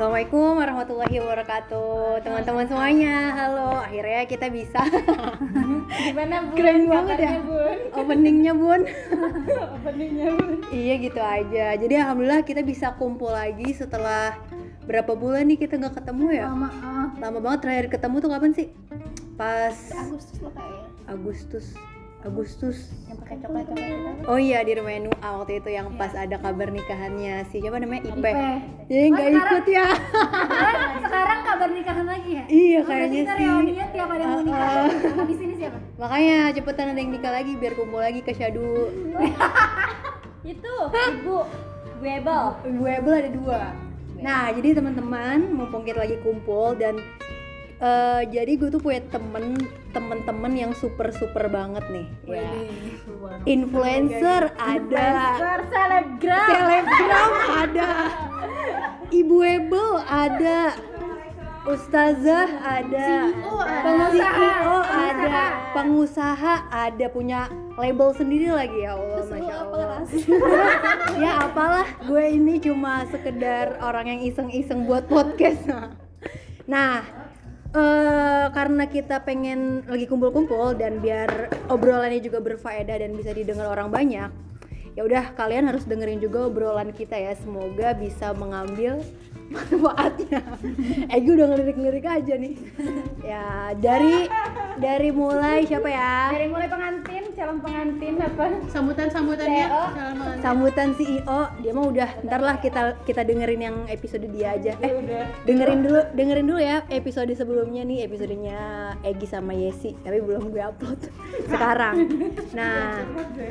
Assalamualaikum warahmatullahi wabarakatuh Teman-teman semuanya, halo Akhirnya kita bisa Gimana bun? Keren banget ya bun? Openingnya bun Openingnya bun. Iya gitu aja Jadi alhamdulillah kita bisa kumpul lagi setelah Berapa bulan nih kita nggak ketemu ya Lama ah. Lama banget terakhir ketemu tuh kapan sih? Pas Agustus lo kayaknya. Agustus Agustus Yang pakai coklat coklat. Oh iya di rumah Nua waktu itu yang pas ada kabar nikahannya si siapa namanya Ipe. Ipe. Jadi nggak Oh, ikut ya. Sekarang, sekarang kabar nikahan lagi ya? Iya Oh, kayaknya berarti sih. tiap ada mau nikah. Uh-uh. Habis ini siapa? Makanya cepetan ada yang nikah lagi biar kumpul lagi ke Syadu. Itu ibu Webel. Ibu Ebel ada dua. Nah jadi teman-teman mumpung kita lagi kumpul dan eh, jadi gue tuh punya temen temen-temen yang super super banget nih. Ya. Influencer ada. Influencer, selebgram. Selebgram ada. Ibu Ebel ada. Ustazah ada. CEO ada. CEO ada. Pengusaha. Ada punya label sendiri lagi ya Allah, masya Allah. Ya apalah, gue ini cuma sekedar orang yang iseng-iseng buat podcast. Nah, eh, karena kita pengen lagi kumpul-kumpul dan biar obrolannya juga berfaedah dan bisa didengar orang banyak, ya udah kalian harus dengerin juga obrolan kita ya. Semoga bisa mengambil manfaatnya. eh gue udah ngelirik-ngelirik aja nih. ya dari dari mulai siapa ya? Dari mulai pengantin, calon pengantin apa? sambutan-sambutannya CEO. salaman. sambutan CEO dia mah udah ntar lah kita kita dengerin yang episode dia aja. Eh dengerin dulu dengerin dulu ya episode sebelumnya nih episodenya Egi sama Yesi tapi belum gue upload. Sekarang. Nah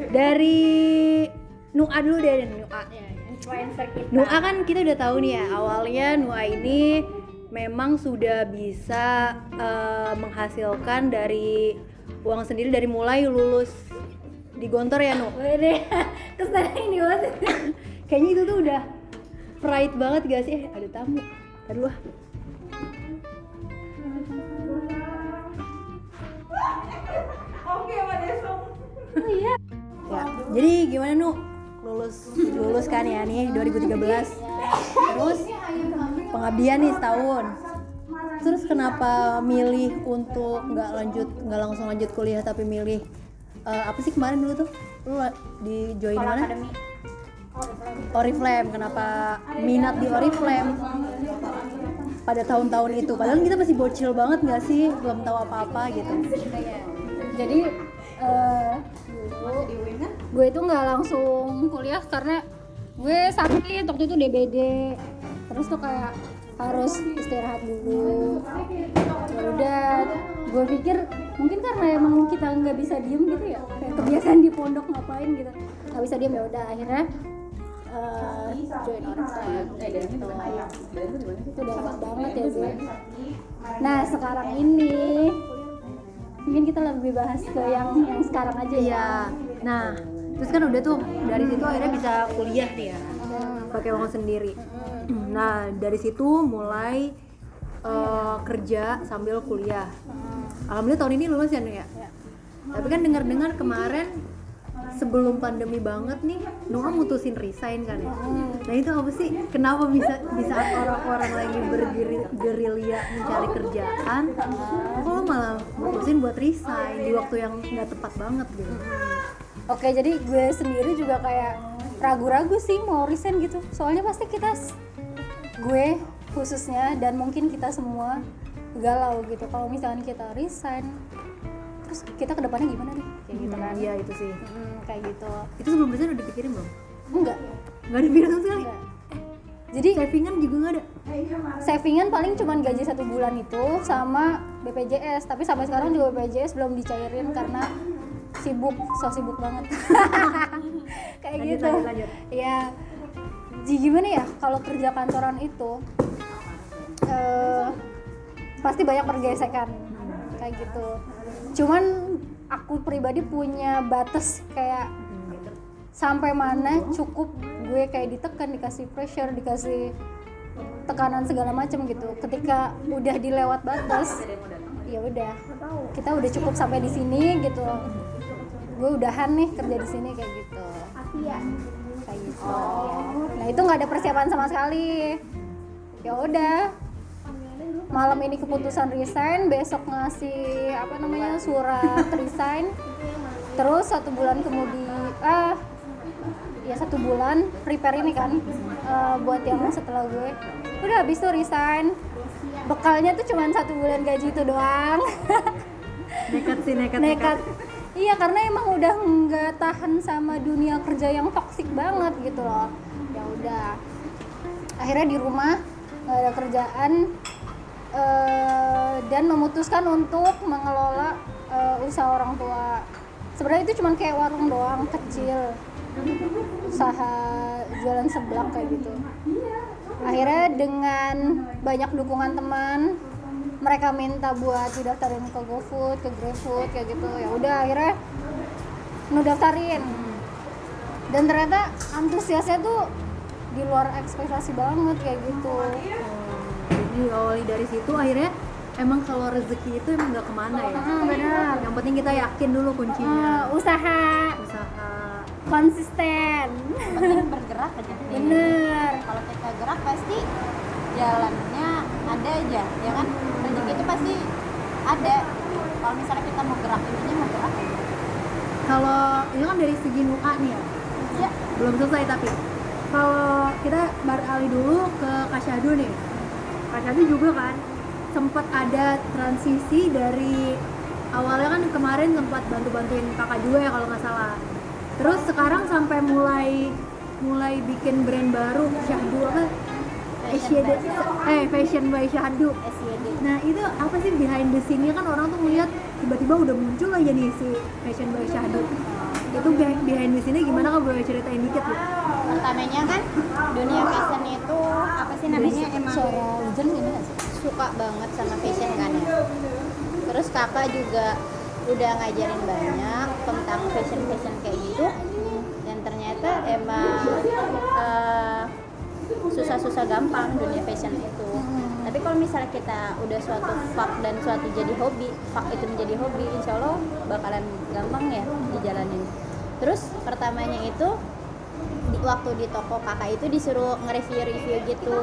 dari Nua dulu deh Nua. Influencer kita. Nua kan kita udah tahu nih ya awalnya Nua ini memang sudah bisa eh, menghasilkan dari uang sendiri dari mulai lulus di Gontor ya Nu ke sana ini banget. kayaknya itu tuh udah pride banget gak sih? Eh ada tamu. Aduh ah. iya. ya jadi gimana nu? Lulus lulus kan ya nih 2013 terus pengabdian nih setahun. Terus kenapa milih untuk nggak lanjut nggak langsung lanjut kuliah tapi milih eh, apa sih kemarin dulu tuh? Lu di join mana? akademi. Oriflame kenapa minat di Oriflame pada tahun-tahun itu? Padahal kita masih bocil banget nggak sih? Belum tahu apa-apa gitu. Jadi dulu gue itu nggak langsung kuliah karena gue sakit waktu itu DBD. Terus tuh kayak harus istirahat dulu. Ya udah, gue pikir mungkin karena emang kita nggak bisa diem gitu ya, kayak kebiasaan di pondok ngapain gitu, nggak bisa diem ya udah. Akhirnya eh, join gitu. itu udah lama banget ya Zee. Nah sekarang ini mungkin kita lebih bahas ke yang yang sekarang aja ya. iya. Nah terus kan udah tuh dari situ akhirnya bisa kuliah nih ya. Pakai uang sendiri. Nah dari situ mulai eh, kerja sambil kuliah. Alhamdulillah tahun ini lulus ya Nu ya. Tapi kan dengar-dengar kemarin sebelum pandemi banget nih Noah mutusin resign kan ya nah itu apa sih kenapa bisa di saat orang-orang lagi bergerilya mencari kerjaan kok lo malah mutusin buat resign di waktu yang nggak tepat banget gitu Oke jadi gue sendiri juga kayak ragu-ragu sih mau resign gitu. Soalnya pasti kita gue khususnya dan mungkin kita semua galau gitu. Kalau misalnya kita resign, terus kita ke depannya gimana nih? Kayak gitu kan? iya itu sih Hmm, kayak gitu. itu sebelum resign udah dipikirin belum? Enggak. nggak dipikirin sama sekali? Enggak. Jadi savingan juga nggak ada? Savingan paling cuma gaji satu bulan itu sama BPJS tapi sampai sekarang juga BPJS belum dicairin karena sibuk so sibuk banget. Kayak Lanjut, gitu. lanjut, lanjut. ya jadi gimana ya? Kalau kerja kantoran itu eh, pasti banyak pergesekan. Kayak gitu. Cuman aku pribadi punya batas kayak sampai mana cukup gue kayak ditekan dikasih pressure dikasih tekanan segala macam gitu. Ketika udah dilewat batas ya udah. Kita udah cukup sampai di sini gitu. Gue udahan nih kerja di sini kayak gitu. Kayak gitu nah itu nggak ada persiapan sama sekali. Ya udah malam ini keputusan resign besok ngasih apa namanya surat resign. Terus satu bulan kemudian ah ya satu bulan prepare ini kan uh, buat yang setelah gue. Udah habis tuh resign. Bekalnya tuh cuma satu bulan gaji itu doang. Nekat sih nekat nekat. Iya karena emang udah nggak tahan sama dunia kerja yang toksik banget gitu loh. Ya udah. Akhirnya di rumah nggak ada kerjaan uh, dan memutuskan untuk mengelola uh, usaha orang tua. Sebenarnya itu cuma kayak warung doang kecil. Usaha jualan seblak kayak gitu. Akhirnya dengan banyak dukungan teman mereka minta buat didaftarin ke GoFood, ke GrabFood kayak gitu. Ya udah akhirnya nu daftarin dan ternyata antusiasnya tuh di luar ekspektasi banget kayak gitu jadi awali dari situ akhirnya emang kalau rezeki itu emang nggak ke mana ya. Hmm, benar. Yang penting kita yakin dulu kuncinya. Uh, usaha. Usaha. Konsisten. Penting bergerak aja. Bener kalau kita gerak pasti jalannya ada aja ya kan? Rezeki itu pasti ada. Kalau misalnya kita mau gerak intinya mau gerak. Aja kalau itu kan dari segi muka nih ya. Ya belum selesai tapi kalau kita beralih dulu ke Kasyadu nih Kasyadu juga kan sempat ada transisi dari awalnya kan kemarin sempat bantu-bantuin kakak juga ya kalau nggak salah. Terus sekarang sampai mulai mulai bikin brand baru Syahdu apa? Fashion eh Fashion by Syahdu Nah itu apa sih behind the scene-nya? Kan orang tuh melihat tiba-tiba udah muncul aja nih si Fashion by Syahdu Itu behind the scene-nya gimana kan boleh ceritain dikit ya? pertamanya kan dunia fashion itu apa sih namanya emang suara hujan gini gak banget sama fashion kan ya. Terus kakak juga udah ngajarin banyak tentang fashion fashion kayak gitu. Dan ternyata emang eh, susah-susah gampang dunia fashion itu. Tapi kalau misalnya kita udah suatu fak dan suatu jadi hobi fak itu menjadi hobi insya Allah bakalan gampang ya dijalanin. Terus pertamanya itu di, waktu di toko kakak itu disuruh nge-review-review gitu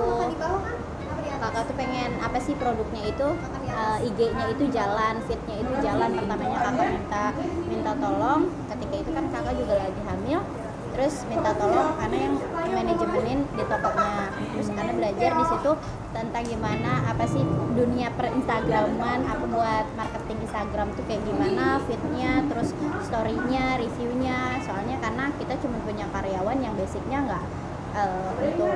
kakak tuh pengen apa sih produknya itu uh, IG-nya itu jalan, fitnya itu jalan. Pertamanya kakak minta minta tolong. Ketika itu kan kakak juga lagi hamil. Terus minta tolong karena yang manajemenin di tokonya. Terus karena belajar di situ tentang gimana apa sih dunia per Instagraman, apa buat marketing Instagram tuh kayak gimana, fitnya, terus story-nya, reviewnya. Soalnya karena kita cuma punya karyawan yang basicnya nggak eh, untuk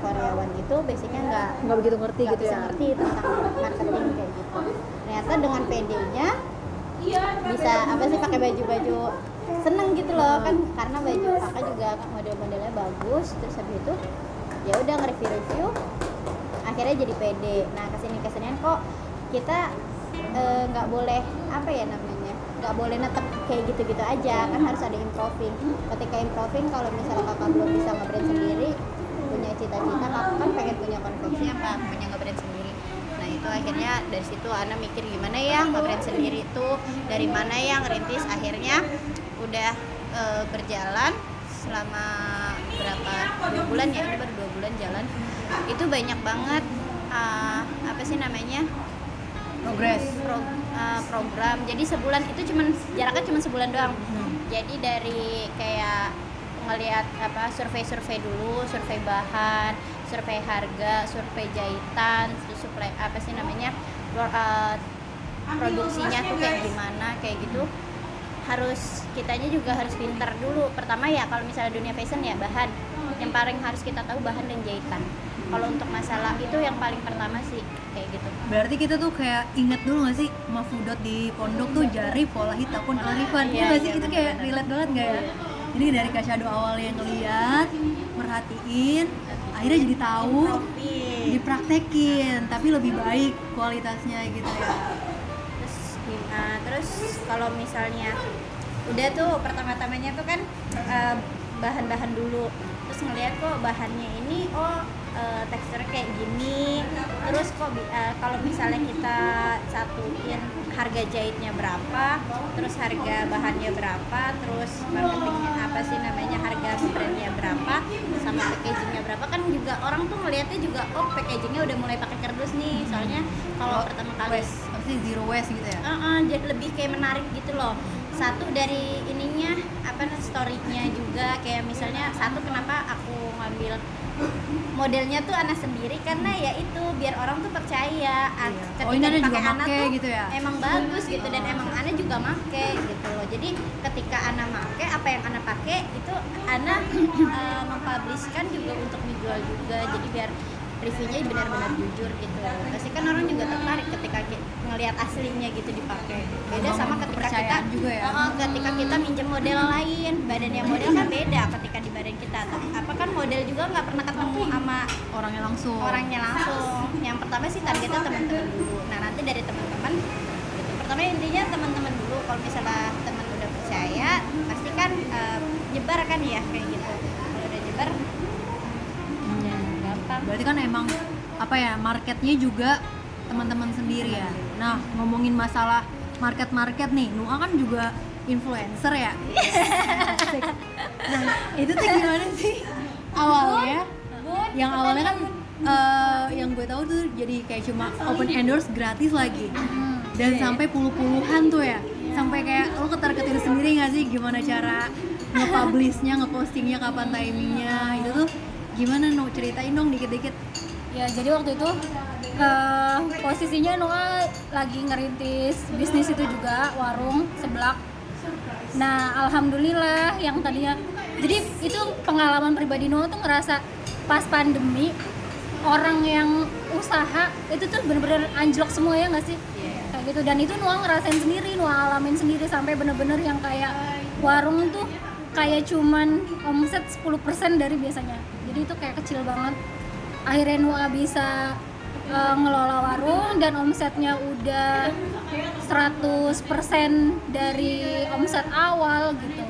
karyawan itu basicnya nggak Nggak begitu ngerti nggak gitu bisa ya? ngerti tentang marketing kayak gitu. Ternyata dengan PD-nya bisa apa sih pakai baju-baju seneng gitu loh kan? Karena baju kakak juga model-modelnya bagus terus habis itu ya udah nge-review-review akhirnya jadi PD nah ke sini kesinian kok kita eh, nggak boleh apa ya namanya nggak boleh netep kayak gitu-gitu aja kan harus ada improving. Ketika improving kalau misalnya kakak belum bisa nge-brand sendiri punya cita-cita kakak kan pengen punya konveksi apa? Punya nge-brand sendiri. Nah itu akhirnya dari situ Ana mikir gimana ya nge-brand sendiri itu dari mana yang rintis akhirnya udah eh, berjalan selama berapa dua bulan ya ini baru dua bulan jalan. Itu banyak banget eh, apa sih namanya Progress pro- uh, program. Jadi sebulan itu cuman jaraknya cuma sebulan doang. Jadi dari kayak ngelihat apa survei-survei dulu survei bahan survei harga survei jahitan terus suplai apa sih namanya uh, produksinya tuh kayak gimana kayak gitu. Harus kitanya juga harus pinter dulu. Pertama ya kalau misalnya dunia fashion ya bahan. Yang paling harus kita tahu bahan dan jahitan kalau untuk masalah itu yang paling pertama sih kayak gitu Berarti kita tuh kayak inget dulu gak sih Mafudot di pondok tuh jari pola hitakun alifan Iya Iya, gak sih? iya, Itu kayak relate banget gak ya? Jadi dari Kasyado awal yang ngeliat, merhatiin, akhirnya jadi tahu, dipraktekin, tapi lebih baik kualitasnya gitu ya. terus gimana terus kalau misalnya udah tuh pertama-tamanya tuh kan eh, bahan-bahan dulu terus ngeliat kok bahannya ini oh eh, teksturnya kayak gini. Terus kok eh, kalau misalnya kita satuin harga jahitnya berapa terus harga bahannya berapa terus marketingnya apa sih namanya harga brandnya berapa sama packagingnya berapa kan juga orang tuh ngelihatnya juga oh packagingnya udah mulai pakai kardus nih. Soalnya kalau pertama kali waste zero waste gitu ya? Uh, uh, jadi lebih kayak menarik gitu loh satu dari ininya apa story-nya juga. Kayak misalnya satu kenapa aku ngambil modelnya tuh anak sendiri? Karena ya itu biar orang tuh percaya. Iya. ketika Oh, ini Ana juga dipakai Ana make tuh gitu ya? emang bagus gitu dan emang Ana juga make gitu loh. Jadi ketika Ana make apa yang Ana pakai itu Ana uh, mempublishkan juga untuk dijual juga. Jadi biar reviewnya benar-benar jujur gitu. Pasti kan orang juga tertarik ketika ngelihat aslinya gitu dipakai. Beda sama ketika kita juga ya. Ketika kita minjem model lain. Badannya model kan beda ketika di badan kita. Apa kan model juga nggak pernah ketemu sama orangnya langsung. orangnya langsung. Yang pertama sih targetnya teman-teman dulu. Nah nanti dari teman-teman gitu pertama intinya teman-teman dulu. Kalau misalnya teman udah percaya pasti kan eh, nyebar kan ya kayak gitu. Kalau udah nyebar gampang berarti kan emang apa ya marketnya juga teman-teman sendiri ya. Nah ngomongin masalah market market nih Nua kan juga influencer ya? Nah itu tuh gimana sih? Awalnya yang awalnya kan eh, yang gue tahu tuh jadi kayak cuma open endorse gratis lagi. Dan sampai puluh-puluhan tuh ya. Sampai kayak lo ketar-ketir sendiri nggak sih gimana cara nge-publishnya, nge-postingnya, kapan timingnya itu tuh gimana no ceritain dong dikit-dikit. Ya jadi waktu itu eh, posisinya Noah lagi ngerintis bisnis itu juga warung seblak. Nah alhamdulillah yang tadinya jadi itu pengalaman pribadi Noah tuh ngerasa pas pandemi orang yang usaha itu tuh bener-bener anjlok semua ya nggak sih? Kayak gitu. Dan itu Noah ngerasain sendiri Noah alamin sendiri sampai bener-bener yang kayak warung tuh kayak cuman omset 10% dari biasanya. Jadi itu kayak kecil banget. Akhirnya Noah bisa eh, ngelola warung dan omsetnya udah 100% dari omset awal gitu.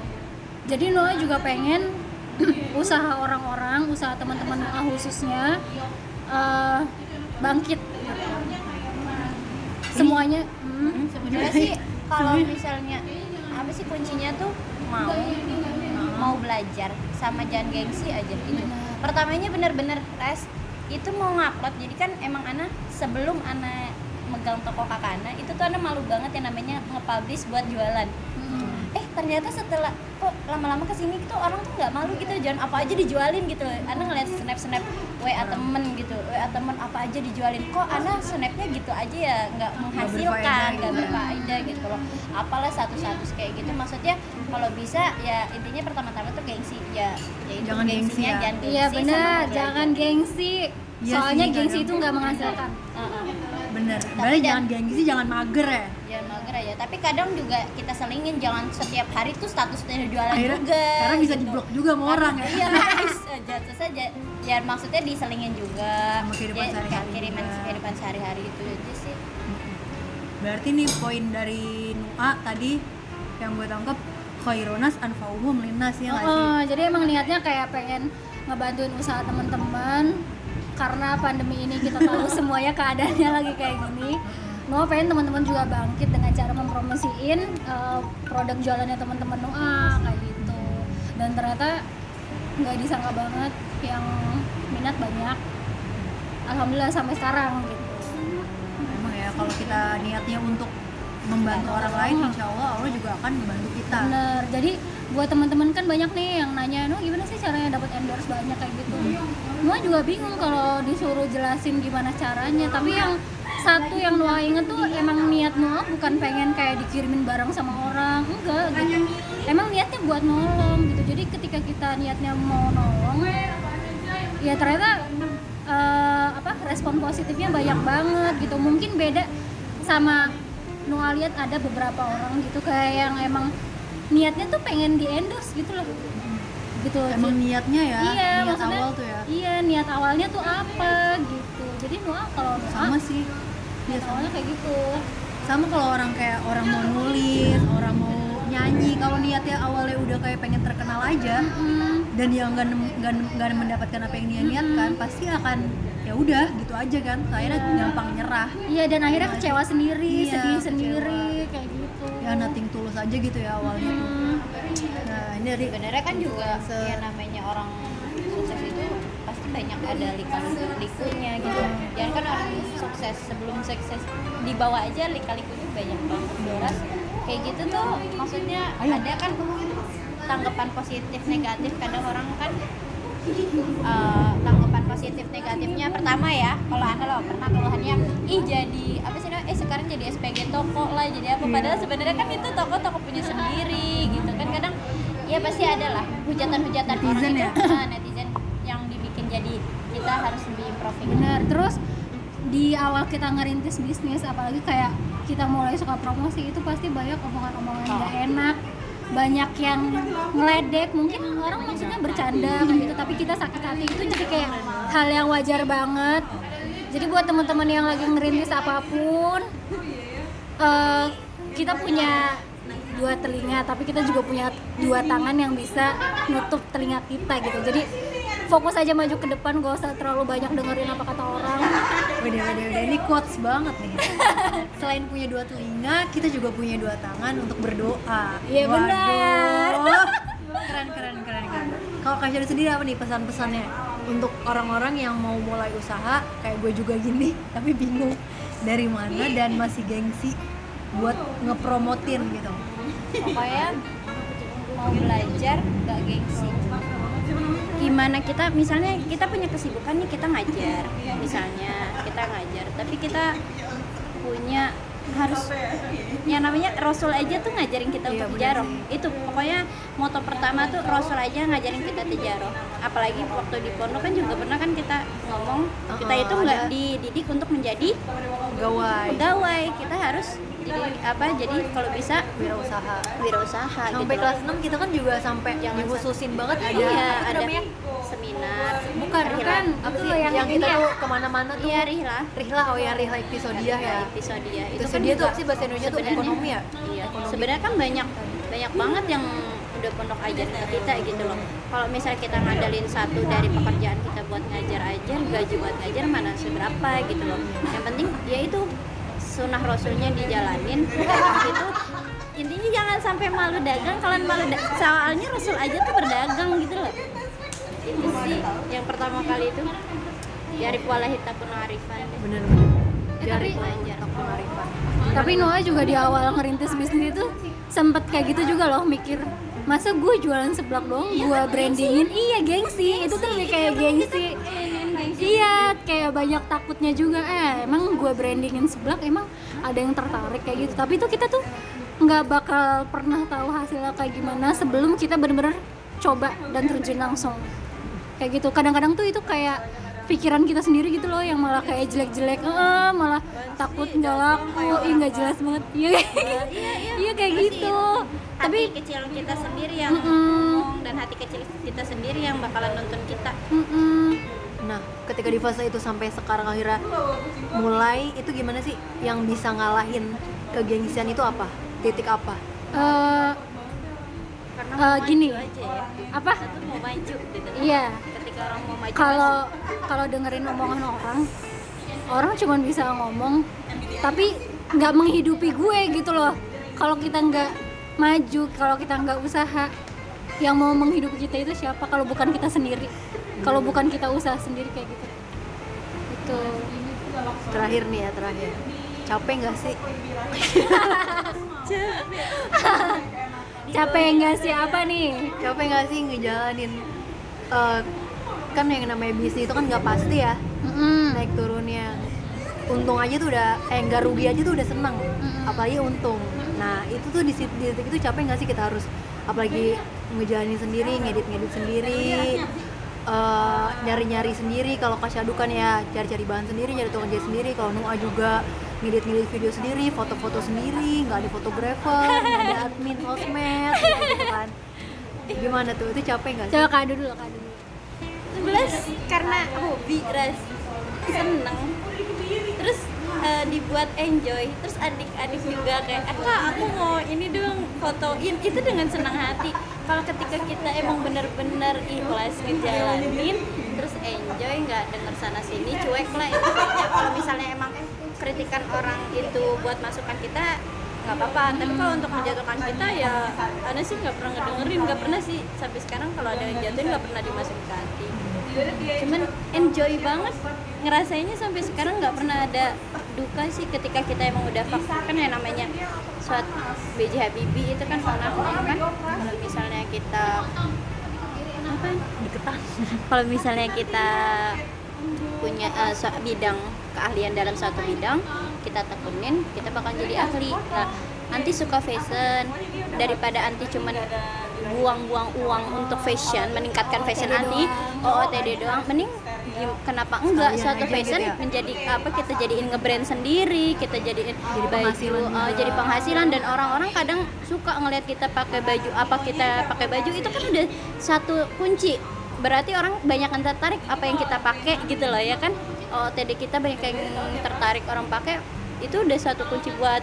Jadi Noah juga pengen usaha orang-orang usaha teman-teman Noah khususnya eh, bangkit. Semuanya hmm, sebenarnya sih kalau misalnya apa sih kuncinya tuh? Mau mau belajar sama jangan gengsi aja. Itu pertamanya bener-bener tes itu mau ngupload. Jadi kan emang Ana sebelum Ana megang toko kakak Ana itu tuh Ana malu banget yang namanya nge-publish buat jualan. Eh ternyata setelah kok lama-lama ke sini tuh orang tuh nggak malu gitu jangan apa aja dijualin gitu. Ana ngeliat snap snap WA temen gitu WA temen apa aja dijualin. Kok Ana snapnya gitu aja ya nggak menghasilkan nggak gitu. berfaedah gitu loh. Apalah satu-satu kayak gitu. Maksudnya kalau bisa ya intinya pertama-tama tuh gengsi. Ya, ya itu Jangan gengsi gengsinya ya. jangan gengsi iya benar jangan gengsi. Iya soalnya sih, gengsi itu nggak menghasilkan. Heeh. bener. Tapi jangan gengsi jangan mager ya? Jangan mager aja tapi kadang juga kita selingin jangan setiap hari tuh statusnya jualan akhirnya juga karena bisa gitu. di blok juga sama orang ya? Iya guys. Jatuh saja. Ya maksudnya diselingin juga. Sama kehidupan Ya, sehari-hari kiriman kehidupan sehari-hari itu aja sih. Berarti nih poin dari Nua tadi yang gue tangkap khaironas anfa'umum linnas ya nggak sih Oh, jadi emang niatnya kayak pengen ngebantuin usaha teman-teman karena pandemi ini kita tahu semuanya keadaannya lagi kayak gini. Noah pengen teman-teman juga bangkit dengan cara mempromosiin eh, produk jualannya teman-teman Noah kayak gitu. Dan ternyata nggak disangka banget yang minat banyak. Alhamdulillah sampai sekarang gitu. memang ya kalau kita niatnya untuk membantu orang lain insya Allah Allah juga akan membantu kita Bener. Jadi buat teman-teman kan banyak nih yang nanya, "No, gimana sih caranya dapat endorse banyak kayak gitu?" Noah juga bingung kalau disuruh jelasin gimana caranya. Tapi yang satu yang Noah inget tuh emang niat Noah bukan pengen kayak dikirimin barang sama orang, enggak gitu. Emang niatnya buat nolong gitu. Jadi ketika kita niatnya mau nolong, ya ternyata eh, apa respon positifnya banyak banget gitu. Mungkin beda sama Noah lihat ada beberapa orang gitu kayak yang emang niatnya tuh pengen di endorse gitu loh. Gitu. Emang niatnya ya? Iya niat maksudnya awal tuh ya? iya niat awalnya tuh apa gitu. Jadi Noah kalau Noah sama sih. niat awalnya kayak gitu. Sama kalau orang kayak orang mau nulis orang mau nyanyi kalau niatnya awalnya udah kayak pengen terkenal aja Hmm, dan dia nggak nggak mendapatkan apa yang dia niatkan pasti akan ya udah gitu aja kan. Akhirnya gampang nyerah. Iya dan akhirnya kecewa sendiri Iya, sedih kecewa. sendiri kayak gitu. Ya nothing tulus aja gitu ya awalnya. Hmm, nah ini nih sebenarnya kan juga Influencer. ya namanya orang sukses itu pasti banyak ada lika-likunya gitu. Jangan kan orang sukses sebelum sukses dibawa aja lika-likunya banyak banget. Doras kayak gitu tuh maksudnya ada kan tanggapan positif negatif kadang orang kan eh, tanggapan positif negatifnya pertama ya kalau anda lo pernah keluhannya ih jadi apa sih namanya? eh sekarang jadi SPG toko lah jadi apa padahal sebenarnya kan itu toko toko punya sendiri gitu kan kadang ya pasti ada lah hujatan-hujatan orang Netizen itu ya? ah, netizen yang dibikin jadi kita harus lebih improving benar terus di awal kita ngerintis bisnis apalagi kayak kita mulai suka promosi itu pasti banyak omongan-omongan Oh. Banyak yang ngeledek mungkin orang maksudnya bercanda kayak gitu tapi kita sakit hati itu jadi kayak hal yang wajar banget. Jadi buat teman-teman yang lagi ngerintis apa pun eh, kita punya dua telinga tapi kita juga punya dua tangan yang bisa nutup telinga kita gitu. Jadi fokus aja maju ke depan gak usah terlalu banyak dengerin apa kata orang Udah, udah, udah. Ini quotes banget nih. Selain punya dua telinga, kita juga punya dua tangan untuk berdoa. Iya, Waduh. benar. Keren, keren, keren, keren. Kalau Kak Syari sendiri apa nih pesan-pesannya untuk orang-orang yang mau mulai usaha kayak gue juga gini, tapi bingung dari mana dan masih gengsi buat ngepromotin gitu. pokoknya mau belajar gak gengsi gimana kita misalnya kita punya kesibukan nih kita ngajar misalnya kita ngajar tapi kita punya harus yang namanya Rasul aja tuh ngajarin kita Iya, untuk tijaroh itu pokoknya moto pertama tuh Rasul aja ngajarin kita tijaroh apalagi waktu di pondok kan juga pernah kan kita ngomong kita Uh-uh, itu nggak dididik untuk menjadi Gawai, pegawai. Kita harus jadi apa jadi kalau bisa wirausaha. wirausaha Sampai gitu. kelas 6 kita kan juga sampai Jangan dikhususin banget. Ada iya ada namanya? seminar Bukan, bukan. Apa sih? Yang, yang kita ini tuh ke mana-mana tuh. Iya Rihla Rihla, oh ya Rihla episodia ya. episode dia Itu dia tuh sih bahasa Indonesia tuh? ekonomi ya? iya. Sebenarnya kan banyak banyak banget yang udah pondok ajar ke kita gitu loh. Kalau misalnya kita ngandalin satu dari pekerjaan kita buat ngajar ajar gaji buat ngajar mana seberapa gitu loh. Yang penting ya itu sunnah rasulnya dijalanin. Itu intinya jangan sampai malu dagang kalian malu da- soalnya rasul aja tuh berdagang gitu loh. Itu sih yang pertama kali itu. Dari pola hitam penarifan Bener-bener. Eh, Dari penarifan. tapi Noah juga di awal ngerintis bisnis itu sempet kayak gitu juga loh mikir masa gue jualan seblak doang gue brandingin? Iya gengsi. Itu tuh lebih kayak gengsi iya kayak banyak takutnya juga eh emang gue brandingin seblak emang ada yang tertarik kayak gitu tapi tuh kita tuh nggak bakal pernah tahu hasilnya kayak gimana sebelum kita bener-bener coba dan terjun langsung kayak gitu kadang-kadang tuh itu kayak pikiran kita sendiri gitu loh yang malah kayak jelek-jelek eh malah takut nggak laku ih nggak jelas banget iya iya kayak gitu tapi tapi kecil kita sendiri yang Mm-mm. ngomong dan hati kecil kita sendiri yang bakalan nonton kita mm-mm. Nah, ketika di fase itu sampai sekarang akhirnya mulai itu gimana sih yang bisa ngalahin kegengsian itu apa? Titik apa? Eh, karena Eh, mau gini. maju aja ya. Apa? Mau maju gitu. Iya. Ketika orang mau maju kalau kalau dengerin omongan orang orang cuma bisa ngomong tapi nggak menghidupi gue gitu loh. Kalau kita nggak maju kalau kita nggak usaha yang mau menghidupi kita itu siapa? Kalau bukan kita sendiri kalau bukan kita usaha sendiri kayak gitu itu Terakhir nih ya, terakhir. Capek nggak sih? capek nggak sih apa nih Capek nggak sih ngejalanin eh, kan yang namanya bisnis itu kan nggak pasti ya Mm-mm. naik turunnya untung aja tuh udah eh nggak rugi aja tuh udah seneng Mm-mm. apalagi untung nah itu tuh di titik itu capek nggak sih kita harus apalagi ngejalanin sendiri ngedit ngedit sendiri eh, nyari-nyari sendiri. Kalau Kasyadu kan ya cari-cari bahan sendiri nyari tukang jahit sendiri. Kalau Nua juga ngedit-ngedit video sendiri foto-foto sendiri nggak ada fotografer nggak ada admin sosmed gitu kan. Gimana tuh? Itu capek nggak sih? Coba kado dulu kado dulu. Sebelas karena hobi ras. Seneng eh, dibuat enjoy. Terus adik-adik juga kayak eh kak aku mau ini dong fotoin. Itu dengan senang hati. Kalau ketika kita emang bener-bener ikhlas ngejalanin terus enjoy nggak denger sana sini cuek lah itu. Kalau misalnya emang kritikan orang itu buat masukan kita nggak apa-apa. Tapi kalau untuk menjatuhkan kita ya Ana sih nggak pernah ngedengerin nggak pernah sih. Sampai sekarang kalau ada yang jatuhin nggak pernah dimasukin ke hati. Cuman enjoy banget ngerasainnya sampai sekarang nggak pernah ada duka sih ketika kita emang udah vaksin kan yang namanya suat BJ Habibie itu kan pernah kan? Kalau misalnya kita apa? Diketan kalau misalnya kita punya uh, bidang keahlian dalam satu bidang kita tekunin kita bakal jadi ahli. Nah anti suka fashion daripada anti cuman buang-buang uang untuk fashion meningkatkan fashion anti OOTD doang mending kenapa enggak suatu fashion gitu ya? menjadi apa kita jadiin ngebrand sendiri kita jadiin jadi penghasilan uh, jadi penghasilan dan orang-orang kadang suka ngelihat kita pakai baju apa kita pakai baju itu kan udah satu kunci. Berarti orang banyak yang tertarik apa yang kita pakai gitu loh ya kan? Oh TD kita banyak yang tertarik orang pakai itu udah satu kunci buat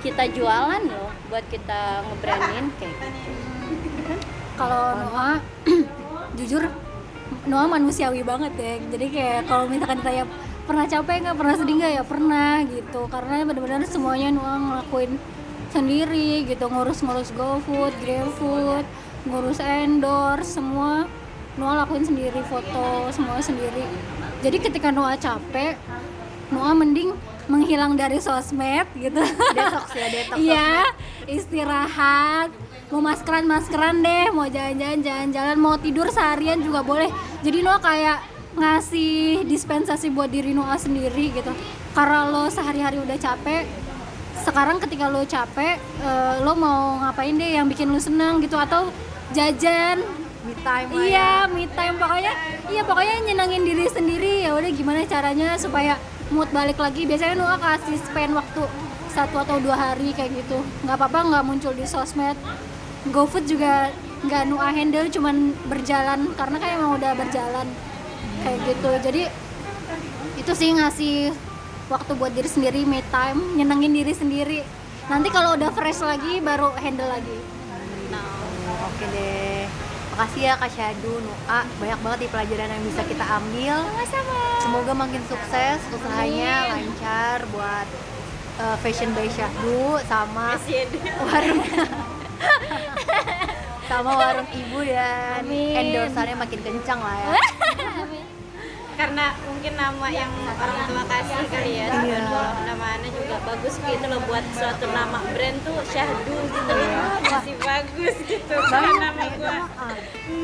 kita jualan loh buat kita ngebrandin kayak gitu. Kalau Noah jujur Noah manusiawi banget ya. Jadi kayak kalau misalkan ditanya pernah capek nggak? Pernah sedih nggak? Ya pernah gitu. Karena benar-benar semuanya Noah ngelakuin sendiri gitu. Ngurus-ngurus GoFood, GrabFood, ngurus endorse semua Noah lakuin sendiri. Foto semua sendiri. Jadi ketika Noah capek Noah mending menghilang dari sosmed gitu. Detox ya detox iya istirahat mau maskeran maskeran deh. Mau jalan-jalan jalan-jalan. Mau tidur seharian juga boleh. Jadi Noah kayak ngasih dispensasi buat diri Noah sendiri gitu. Karena lo sehari-hari udah capek sekarang ketika lo capek uh, lo mau ngapain deh yang bikin lo senang gitu? Atau jajan. Me time iya ya. me time. Pokoknya iya pokoknya nyenangin diri sendiri. Ya udah gimana caranya supaya mood balik lagi? Biasanya Noah kasih spend waktu satu atau dua hari kayak gitu. Nggak apa-apa nggak muncul di sosmed GoFood juga nggak Noah handle cuman berjalan karena kan emang udah berjalan kayak gitu jadi itu sih ngasih waktu buat diri sendiri me time nyenengin diri sendiri nanti kalau udah fresh lagi baru handle lagi nah oke deh Makasih ya Kak Syadu, Nu'a, banyak banget di pelajaran yang bisa kita ambil. Sama-sama. Semoga makin sukses usahanya Amin. lancar buat uh, fashion by Syahdu sama warung sama warung ibu dan endorsannya makin kencang lah ya. karena mungkin nama yang orang tua kasih kali ya iya. nama Ana juga bagus gitu loh buat suatu nama brand tuh Syahdu gitu ya masih bagus gitu bagus. nama gua.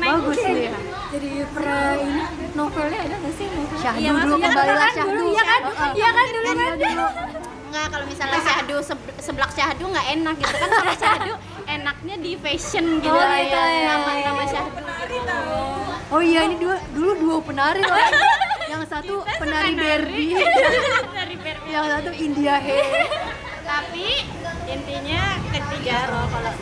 Bagus ya jadi pernah ini novelnya ada nggak sih? Novel? Syahdu iya, dulu kembali lah Syahdu. iya kan? Iya kan dulu kan? Enggak, kalau misalnya syahdu seblak syahdu nggak enak gitu kan kalau syahdu enaknya di fashion gitu oh, gitu, ya, nama nama syahdu gitu. oh iya ini dua dulu dua penari loh. Yang satu penari Berbi yang satu India He. Tapi intinya ketiga loh kalau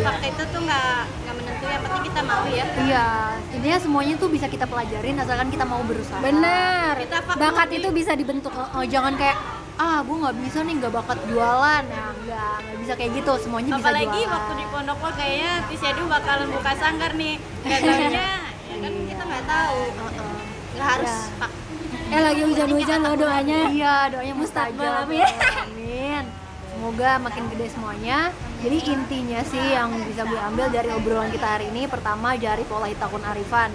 fakta itu tuh nggak nggak menentu yang penting kita mau ya. Iya intinya semuanya tuh bisa kita pelajarin asalkan kita mau berusaha. Bener kita bakat itu bisa dibentuk. Oh, oh jangan kayak ah gue nggak bisa nih nggak bakat jualan. Ya nggak nggak bisa kayak gitu semuanya apalagi bisa apalagi waktu di pondok lo kayaknya Tisyadu bakalan buka sanggar nih. Katanya ya kan kita nggak tahu. Nggak harus ya. pak. Eh lagi hujan-hujan lo doanya. Iya doanya mustajab amin. Amin. Semoga makin gede semuanya. Jadi intinya sih yang bisa gue ambil dari obrolan kita hari ini pertama jari pola hitakun arifan.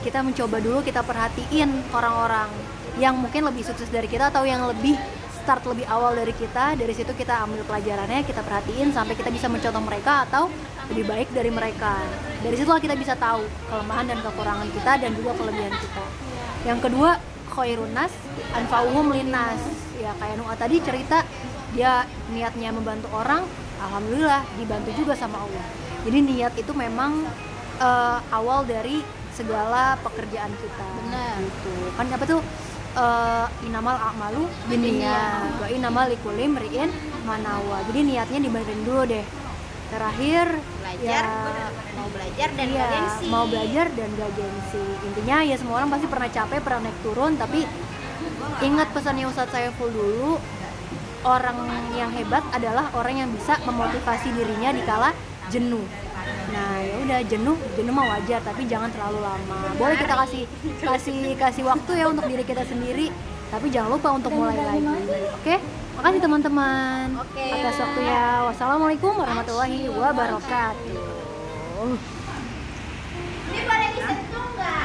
Kita mencoba dulu kita perhatiin orang-orang yang mungkin lebih sukses dari kita atau yang lebih start lebih awal dari kita dari situ kita ambil pelajarannya kita perhatiin sampai kita bisa mencontoh mereka atau lebih baik dari mereka. Dari situlah kita bisa tahu kelemahan dan kekurangan kita dan juga kelebihan kita. Yang kedua khairunas anfa'uhum linnas ya kayak Nu'a tadi cerita dia niatnya membantu orang alhamdulillah dibantu juga sama Allah. Jadi niat itu memang uh, awal dari segala pekerjaan kita. Benar. Gitu. Kan apa tuh uh, inamal amalu binniyat. Wa inamal likulim riin manawa. Jadi niatnya dibenerin dulu deh. Terakhir belajar ya, mau belajar dan ya, gengsi mau belajar dan gak gengsi intinya ya semua orang pasti pernah capek pernah naik turun tapi ingat pesannya Ustadz saya full dulu. Orang yang hebat adalah orang yang bisa memotivasi dirinya di kala jenuh nah ya udah jenuh jenuh mah wajar tapi jangan terlalu lama. Boleh kita kasih kasih kasih waktu ya untuk diri kita sendiri tapi jangan lupa untuk mulai lagi. oke? Okay? makasih teman-teman okay. atas waktunya. Wassalamualaikum warahmatullahi wabarakatuh. Ini boleh disentuh nggak?